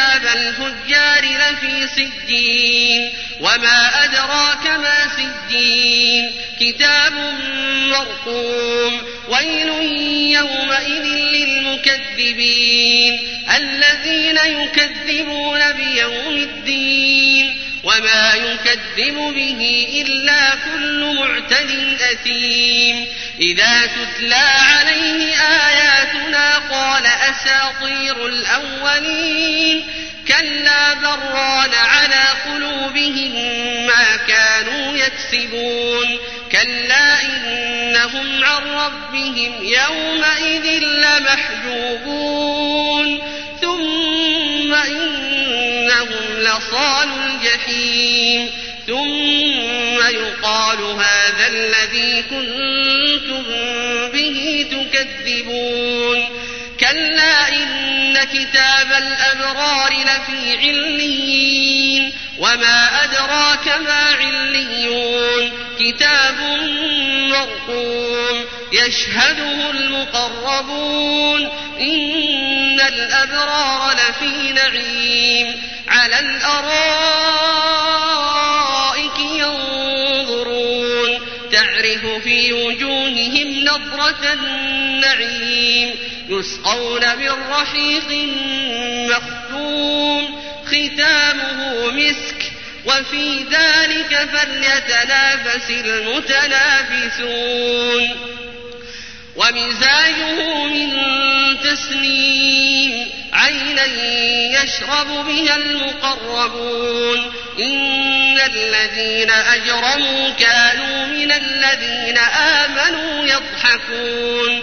كتاب الفجار لفي سجين وما أدراك ما سجين كتاب مرقوم ويل يومئذ للمكذبين الذين يكذبون بيوم الدين وما يكذب به إلا كل معتد أثيم إذا تتلى عليه آياتنا قال أساطير الأولين. كلا بران على قلوبهم ما كانوا يكسبون. كلا إنهم عن ربهم يومئذ لمحجوبون. ثم إنهم لصال الجحيم. ثم يقال هذا الذي كنتم به تكذبون. كلا إن كتاب الأبرار لفي عليين وما أدراك ما عليون كتاب مرقوم يشهده المقربون إن الأبرار لفي نعيم على الأرائك ينظرون تعرف في وجوههم نضرة النعيم يسقون من رحيق مختوم ختامه مسك وفي ذلك فليتنافس المتنافسون. ومزاجه من تسنيم عينا يشرب بها المقربون. إن الذين أجرموا كانوا من الذين آمنوا يضحكون.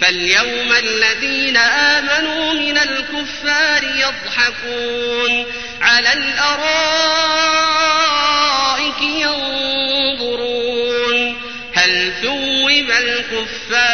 فاليوم الذين آمنوا من الكفار يضحكون على الأرائك ينظرون هل ثوب الكفار